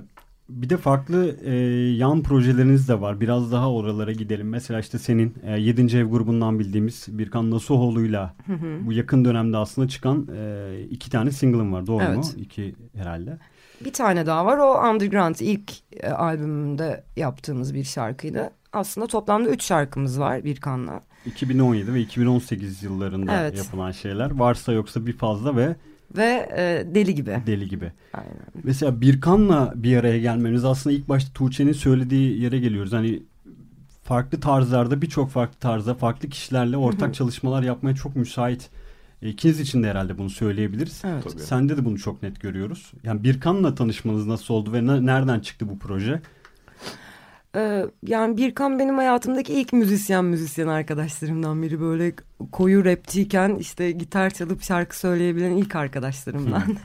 bir de farklı e, yan projeleriniz de var. Biraz daha oralara gidelim. Mesela işte senin e, 7. ev grubundan bildiğimiz Birkan Nasuhoğlu'yla bu yakın dönemde aslında çıkan e, iki tane single'ın var. Doğru mu? Evet. İki herhalde. Bir tane daha var o Underground ilk e, albümümde yaptığımız bir şarkıydı. Aslında toplamda üç şarkımız var Birkan'la. 2017 ve 2018 yıllarında Evet. yapılan şeyler. Varsa yoksa bir fazla ve Ve e, Deli Gibi. deli gibi. Aynen. Mesela Birkan'la bir araya gelmemiz aslında ilk başta Tuğçe'nin söylediği yere geliyoruz. Hani farklı tarzlarda birçok farklı tarzda farklı kişilerle ortak çalışmalar yapmaya çok müsait. E, İkiniz için de herhalde bunu söyleyebiliriz. Evet. Tabii. Sende de bunu çok net görüyoruz. Yani Birkan'la tanışmanız nasıl oldu ve ne- nereden çıktı bu proje? Ee, yani Birkan benim hayatımdaki ilk müzisyen müzisyen arkadaşlarımdan biri. Böyle koyu rapçiyken işte gitar çalıp şarkı söyleyebilen ilk arkadaşlarımdan. <laughs>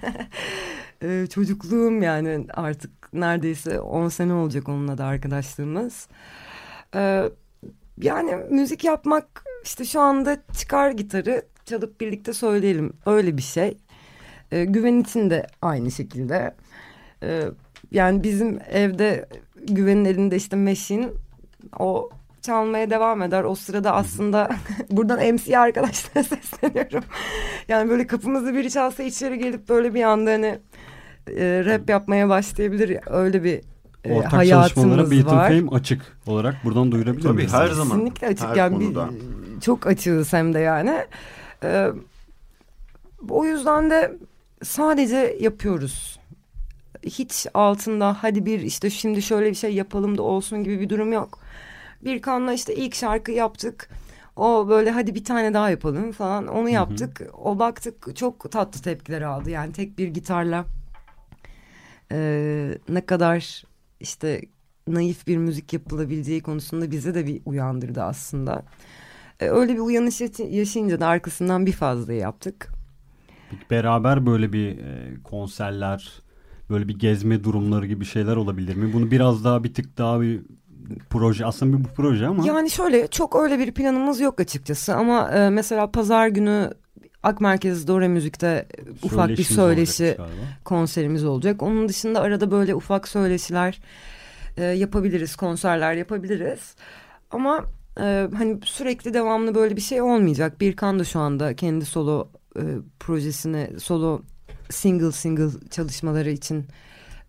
Ee, çocukluğum yani artık neredeyse 10 sene olacak onunla da arkadaşlığımız. Ee, yani müzik yapmak işte şu anda çıkar gitarı çalıp birlikte söyleyelim öyle bir şey. Güven için de aynı şekilde. Yani bizim evde güvenin elinde işte meşin o çalmaya devam eder. O sırada aslında <laughs> buradan MC arkadaşlara <laughs> sesleniyorum. Yani böyle kapımızı biri çalsa içeri gelip böyle bir anda hani e, rap yapmaya başlayabilir. Öyle bir e, Ortak hayatımız Beatle var. Fame açık olarak buradan duyurabilir Tabii miyiz? her zaman. Kesinlikle açık. Her yani bir, çok açığız hem de yani. Ee, o yüzden de sadece yapıyoruz. Hiç altında hadi bir işte şimdi şöyle bir şey yapalım da olsun gibi bir durum yok. Bir kanla işte ilk şarkı yaptık. O böyle hadi bir tane daha yapalım falan. Onu yaptık. O baktık çok tatlı tepkiler aldı. Yani tek bir gitarla e, ne kadar işte naif bir müzik yapılabileceği konusunda bize de bir uyandırdı aslında. E, öyle bir uyanış yaşayınca da arkasından bir fazla yaptık. Beraber böyle bir e, konserler, böyle bir gezme durumları gibi şeyler olabilir mi? Bunu biraz daha bir tık daha bir proje aslında bir bu proje ama. Yani şöyle çok öyle bir planımız yok açıkçası ama e, mesela pazar günü Ak Merkez Dore Müzik'te ufak bir söyleşi konserimiz olacak. Onun dışında arada böyle ufak söyleşiler e, yapabiliriz, konserler yapabiliriz. Ama e, hani sürekli devamlı böyle bir şey olmayacak. Birkan da şu anda kendi solo e, projesini, solo single single çalışmaları için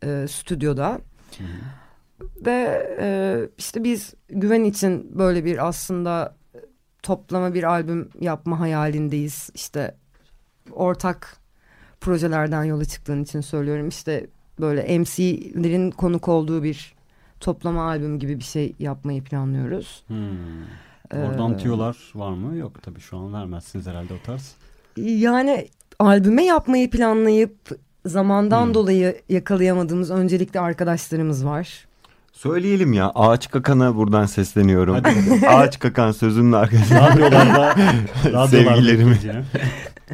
e, stüdyoda. Hı. Ve e, işte biz güven için böyle bir aslında toplama bir albüm yapma hayalindeyiz. İşte ortak projelerden yola çıktığın için söylüyorum. İşte böyle MC'lerin konuk olduğu bir toplama albüm gibi bir şey yapmayı planlıyoruz. Hmm. Oradan ee, tüyolar var mı? Yok tabii şu an vermezsiniz herhalde o tarz. Yani albüme yapmayı planlayıp zamandan hmm. dolayı yakalayamadığımız öncelikle arkadaşlarımız var. Söyleyelim ya Ağaç Kakan'a buradan sesleniyorum. Ağaç Kakan sözünün arkasında. Radyolarda, <laughs> sevgilerimi.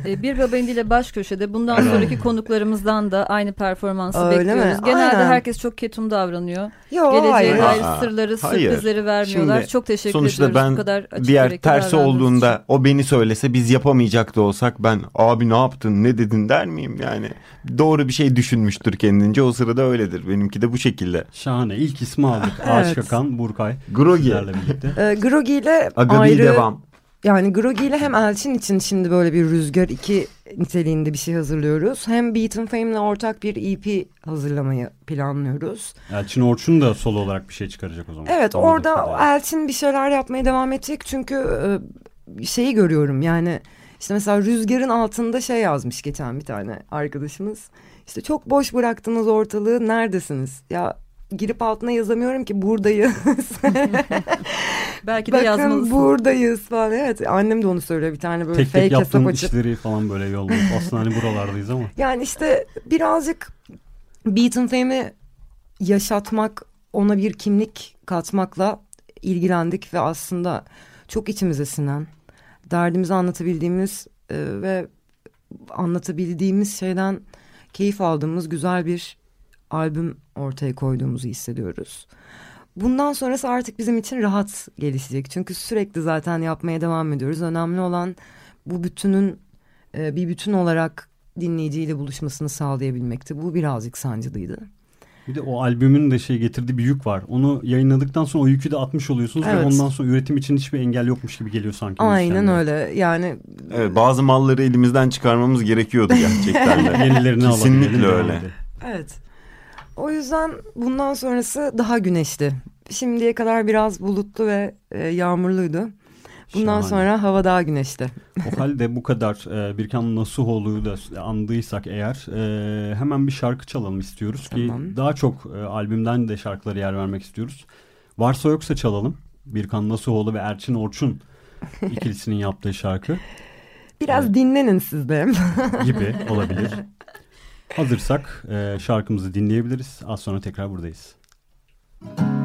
E, bir Babendi ile baş köşede bundan sonraki konuklarımızdan da aynı performansı Öyle bekliyoruz. Mi? Genelde Aynen. herkes çok ketum davranıyor. Yo, Geleceğe hayır. dair sırları, hayır. sürprizleri vermiyorlar. Şimdi, çok teşekkür sonuçta ediyoruz ben bu kadar açık diğer tersi olduğunda için. o beni söylese biz yapamayacak da olsak ben abi ne yaptın ne dedin der miyim yani? Doğru bir şey düşünmüştür kendince o sırada öyledir. Benimki de bu şekilde. Şahane. İlk ismi aldık. <laughs> Ağaç evet. Kakan, Burkay. Grogi. Ee, Grogi ile ayrı devam. Yani Grogi ile hem Elçin için şimdi böyle bir Rüzgar iki niteliğinde bir şey hazırlıyoruz. Hem Beaten Fame'le ortak bir EP hazırlamayı planlıyoruz. Elçin Orçun da solo olarak bir şey çıkaracak o zaman. Evet Anladım orada kadar. Elçin bir şeyler yapmaya devam edecek. Çünkü e, şeyi görüyorum yani işte mesela Rüzgar'ın altında şey yazmış geçen bir tane arkadaşımız. İşte çok boş bıraktınız ortalığı neredesiniz? Ya girip altına yazamıyorum ki buradayız. <laughs> Belki de Bakın yazmalısın. buradayız falan. Evet annem de onu söylüyor bir tane böyle tek fake tek hesap açıp. işleri falan böyle yollayıp aslında hani buralardayız ama. <laughs> Yani işte birazcık Beaton Fame'i yaşatmak ona bir kimlik katmakla ilgilendik ve aslında çok içimize sinen derdimizi anlatabildiğimiz e, ve anlatabildiğimiz şeyden keyif aldığımız güzel bir albüm ortaya koyduğumuzu hissediyoruz. Bundan sonrası artık bizim için rahat gelişecek. Çünkü sürekli zaten yapmaya devam ediyoruz. Önemli olan bu bütünün e, bir bütün olarak dinleyiciyle buluşmasını sağlayabilmekti. Bu birazcık sancılıydı. Bir de o albümün de şey getirdiği bir yük var. Onu yayınladıktan sonra o yükü de atmış oluyorsunuz evet. ve ondan sonra üretim için hiçbir engel yokmuş gibi geliyor sanki. Aynen öyle. Yani Evet, bazı malları elimizden çıkarmamız gerekiyordu gerçekten de. <laughs> Yenilerini Kesinlikle öyle. Evet. O yüzden bundan sonrası daha güneşli. Şimdiye kadar biraz bulutlu ve e, yağmurluydu. Bundan Şahane. sonra hava daha güneşli. O <laughs> halde bu kadar e, Birkan Nasuhoğlu'yu da andıysak eğer e, hemen bir şarkı çalalım istiyoruz tamam. ki daha çok e, albümden de şarkıları yer vermek istiyoruz. Varsa yoksa çalalım. Birkan Nasuhoğlu ve Erçin Orçun <laughs> ikilisinin yaptığı şarkı. Biraz evet. dinlenin siz de. gibi olabilir. <laughs> Hazırsak e, şarkımızı dinleyebiliriz. Az sonra tekrar buradayız. Müzik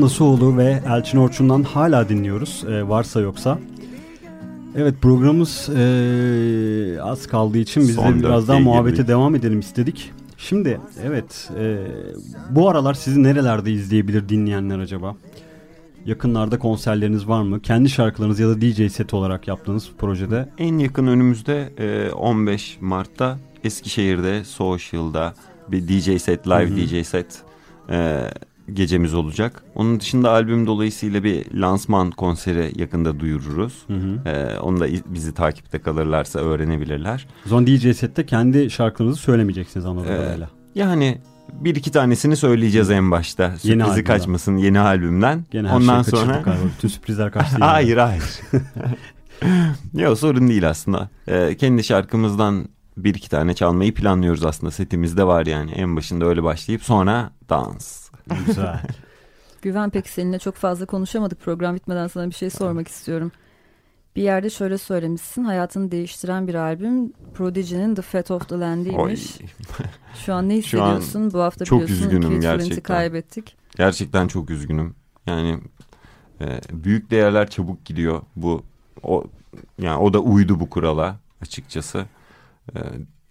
Birkan Nasuoğlu ve Elçin Orçun'dan hala dinliyoruz. Ee, varsa yoksa. Evet programımız ee, az kaldığı için biz Son de biraz daha muhabbete girdik. devam edelim istedik. Şimdi evet ee, bu aralar sizi nerelerde izleyebilir dinleyenler acaba? Yakınlarda konserleriniz var mı? Kendi şarkılarınız ya da DJ set olarak yaptığınız projede En yakın önümüzde e, 15 Mart'ta Eskişehir'de Social'da bir DJ set, live Hı hı. DJ set e, gecemiz olacak. Onun dışında albüm dolayısıyla bir lansman konseri yakında duyururuz. Hı hı. E, onu da iz- bizi takipte kalırlarsa öğrenebilirler. O zaman DJ sette kendi şarkılarınızı söylemeyeceksiniz anladığım Ee, kadarıyla. Yani bir iki tanesini söyleyeceğiz en başta. Sürprizi albümden. kaçmasın yeni albümden. Gene her Ondan kaçırdık sonra galiba. Bütün sürprizler <laughs> kaçtı. hayır hayır. <laughs> Yok sorun değil aslında. Ee, kendi şarkımızdan bir iki tane çalmayı planlıyoruz aslında. Setimizde var yani. En başında öyle başlayıp sonra dans. Güzel. <laughs> Güven peki seninle çok fazla konuşamadık program bitmeden sana bir şey sormak istiyorum. Bir yerde şöyle söylemişsin hayatını değiştiren bir albüm Prodigy'nin The Fat of the. Land'iymiş. Şu an ne an hissediyorsun? Bu hafta çok biliyorsun üzgünüm gerçekten. kaybettik. Gerçekten çok üzgünüm. Yani e, büyük değerler çabuk gidiyor. Bu o yani o da uydu bu kurala açıkçası. E,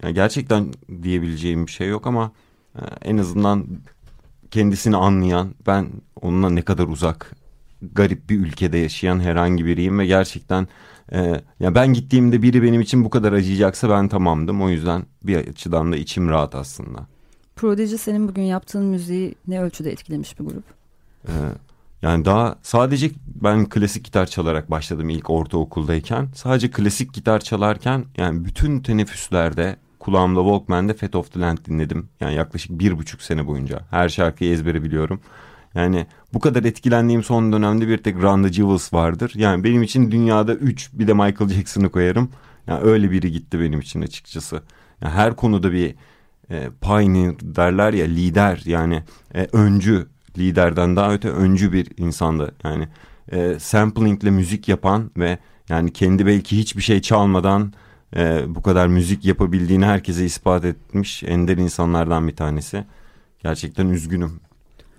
yani gerçekten diyebileceğim bir şey yok ama e, en azından kendisini anlayan ben onunla ne kadar uzak garip bir ülkede yaşayan herhangi biriyim ve gerçekten e, ya ben gittiğimde biri benim için bu kadar acıyacaksa ben tamamdım. O yüzden bir açıdan da içim rahat aslında. Prodigy senin bugün yaptığın müziği ne ölçüde etkilemiş bir grup? Ee, yani daha sadece ben klasik gitar çalarak başladım ilk ortaokuldayken. Sadece klasik gitar çalarken yani bütün teneffüslerde kulağımda Walkman'de Fat of the Land dinledim. Yani yaklaşık bir buçuk sene boyunca. Her şarkıyı ezbere biliyorum. Yani bu kadar etkilendiğim son dönemde bir tek Run the Jewels vardır. Yani benim için dünyada üç bir de Michael Jackson'ı koyarım. Yani öyle biri gitti benim için açıkçası. Yani her konuda bir e, pioneer derler ya lider yani e, öncü liderden daha öte öncü bir insandı. Yani e, samplingle müzik yapan ve yani kendi belki hiçbir şey çalmadan e, bu kadar müzik yapabildiğini herkese ispat etmiş ender insanlardan bir tanesi. Gerçekten üzgünüm.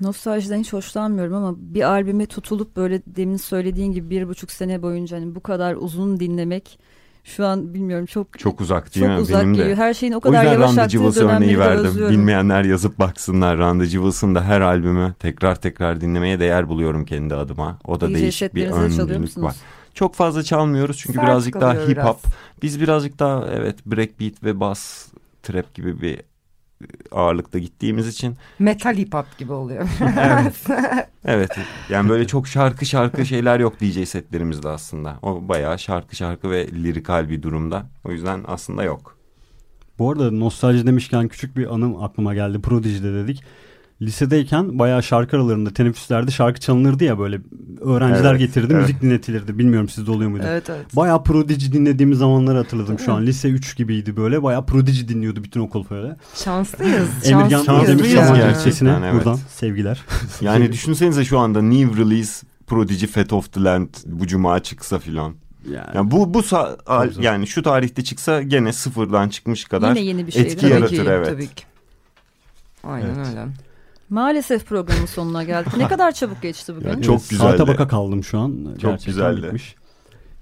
Nostaljiden hiç hoşlanmıyorum ama bir albüme tutulup böyle demin söylediğin gibi bir buçuk sene boyunca hani bu kadar uzun dinlemek Şu an bilmiyorum çok Çok uzak değil çok mi? uzak Benim geliyor. de. Her şeyin o kadar yavaş aktığı örneği verdim. özlüyorum. Bilmeyenler yazıp baksınlar. Randy Jewels'ın da her albümü tekrar tekrar dinlemeye değer buluyorum kendi adıma. O da DJ değişik bir musunuz? var. Çok fazla çalmıyoruz çünkü Sert birazcık daha hip hop. biraz. Biz birazcık daha evet breakbeat ve bass trap gibi bir ağırlıkta gittiğimiz için Metal hip hop gibi oluyor. <laughs> <laughs> evet yani böyle çok şarkı şarkı şeyler yok DJ setlerimizde aslında. O bayağı şarkı şarkı ve lirikal bir durumda. O yüzden aslında yok. Bu arada nostalji demişken küçük bir anım aklıma geldi. Prodigy'de dedik. Lisedeyken bayağı şarkı aralarında teneffüslerde şarkı çalınırdı ya böyle öğrenciler Evet, getirirdi evet. müzik dinletilirdi. Bilmiyorum sizde oluyor muydu? evet evet. Bayağı Prodigy dinlediğimiz zamanları hatırladım şu an. Lise 3 gibiydi böyle. Bayağı Prodigy dinliyordu bütün okul böyle. Şanslıyız. <laughs> Emirgan şanslıyız yani. Gerçekten, sesine evet. buradan sevgiler. <laughs> Yani düşünsenize şu anda new release Prodigy Fat of the Land bu cuma çıksa filan. Yani, Yani bu bu yani şu tarihte çıksa gene sıfırdan çıkmış kadar Yine yeni bir şey. etki Tabii yaratır ki, evet. Tabii ki. Aynen Evet. öyle. Maalesef programın sonuna geldik. Ne <laughs> kadar çabuk geçti bugün. Yani çok Evet, güzeldi. Saate baka kaldım şu an. Gerçekten güzeldi. bitmiş.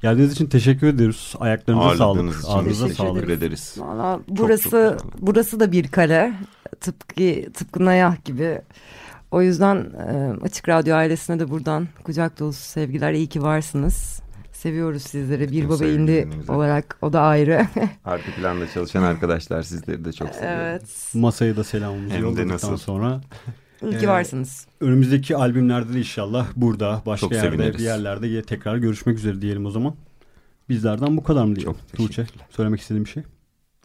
Geldiğiniz için teşekkür ediyoruz. Ayaklarınıza sağlık. Ağırladığınız için Ağzınıza Teşekkür sağlık. ederiz. Valla çok burası güzel. burası da bir kale. Tıpkı tıpkı Nayah gibi. O yüzden Açık Radyo ailesine de buradan kucak dolusu sevgiler. İyi ki varsınız. Seviyoruz sizleri. Bir baba indi olarak o da ayrı. <laughs> Arka planda çalışan arkadaşlar sizleri de çok seviyorum. evet. Masaya da selamımızı yolladıktan sonra İyi ki Ee, varsınız. önümüzdeki albümlerde de inşallah burada başka Çok yerde seviniriz. bir yerlerde ye- tekrar görüşmek üzere diyelim o zaman. Bizlerden bu kadar mı diyelim? Çok Tuğçe söylemek istediğim bir şey.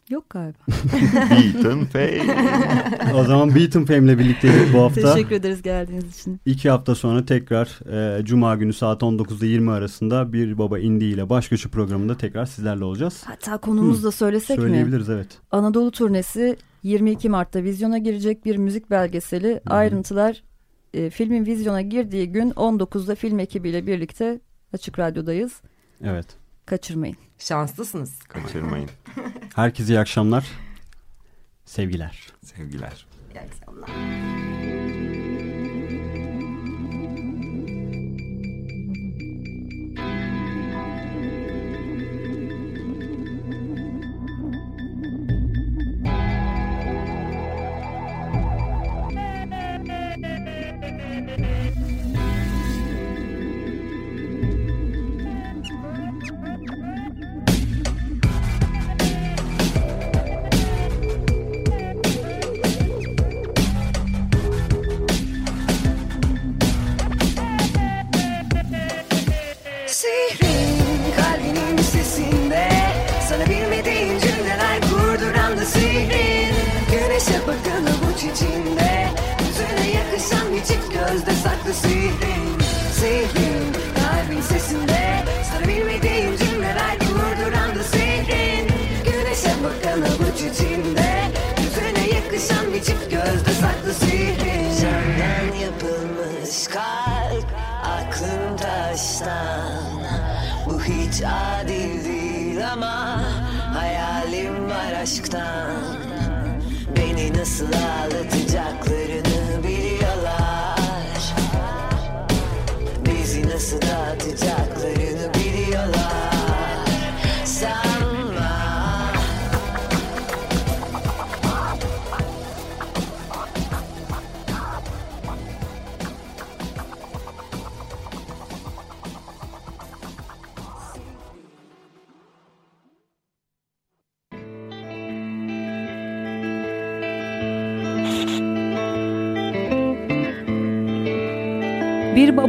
Yok galiba. <laughs> Beaten Fame. o zaman Beaton Fame'le birlikteydik bu hafta. Teşekkür ederiz geldiğiniz için. İki hafta sonra tekrar e, Cuma günü saat 19'da 20 arasında Bir Baba Indi ile Baş Köşe programında tekrar sizlerle olacağız. Hatta konumuzu da söylesek mi? Söyleyebiliriz evet. Anadolu turnesi 22 Mart'ta vizyona girecek bir müzik belgeseli. Ayrıntılar e, filmin vizyona girdiği gün 19'da film ekibiyle birlikte Açık Radyo'dayız. Evet. Kaçırmayın. Şanslısınız. Kaçırmayın. Herkese iyi akşamlar. Sevgiler. Sevgiler. İyi akşamlar. Senden yapılmış kalp aklım taştan. Bu hiç adil değil ama Hayalim var aşktan. Beni nasıl ağlatacaklarını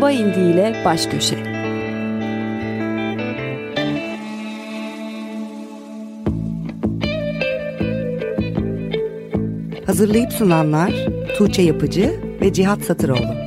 Baba Indi ile Baş Köşe. Hazırlayıp sunanlar Tuğçe Yapıcı ve Cihat Satıroğlu.